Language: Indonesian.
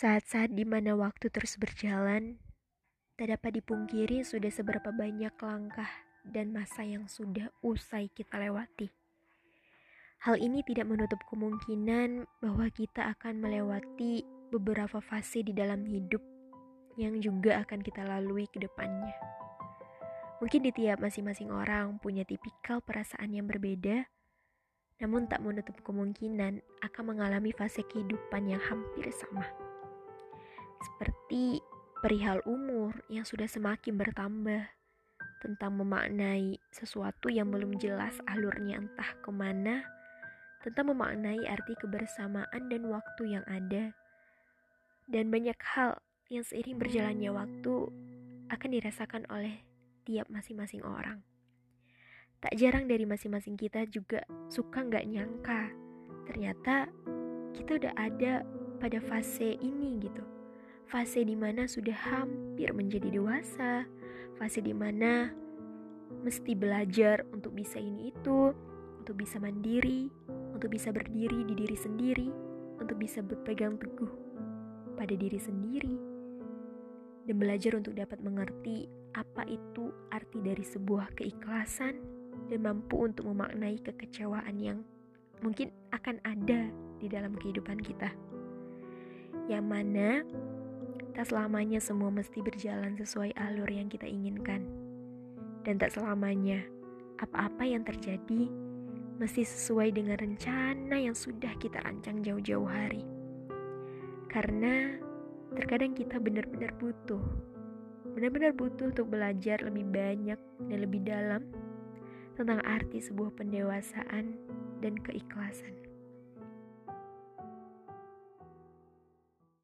Saat-saat di mana waktu terus berjalan, tak dapat dipungkiri sudah seberapa banyak langkah dan masa yang sudah usai kita lewati. Hal ini tidak menutup kemungkinan bahwa kita akan melewati beberapa fase di dalam hidup yang juga akan kita lalui ke depannya. Mungkin di tiap masing-masing orang punya tipikal perasaan yang berbeda, namun tak menutup kemungkinan akan mengalami fase kehidupan yang hampir sama seperti perihal umur yang sudah semakin bertambah, tentang memaknai sesuatu yang belum jelas alurnya entah ke mana, tentang memaknai arti kebersamaan dan waktu yang ada, dan banyak hal yang seiring berjalannya waktu akan dirasakan oleh tiap masing-masing orang. Tak jarang dari masing-masing kita juga suka nggak nyangka, ternyata kita udah ada pada fase ini gitu fase di mana sudah hampir menjadi dewasa, fase di mana mesti belajar untuk bisa ini itu, untuk bisa mandiri, untuk bisa berdiri di diri sendiri, untuk bisa berpegang teguh pada diri sendiri, dan belajar untuk dapat mengerti apa itu arti dari sebuah keikhlasan dan mampu untuk memaknai kekecewaan yang mungkin akan ada di dalam kehidupan kita. Yang mana Tak selamanya semua mesti berjalan sesuai alur yang kita inginkan. Dan tak selamanya apa-apa yang terjadi mesti sesuai dengan rencana yang sudah kita rancang jauh-jauh hari. Karena terkadang kita benar-benar butuh, benar-benar butuh untuk belajar lebih banyak dan lebih dalam tentang arti sebuah pendewasaan dan keikhlasan.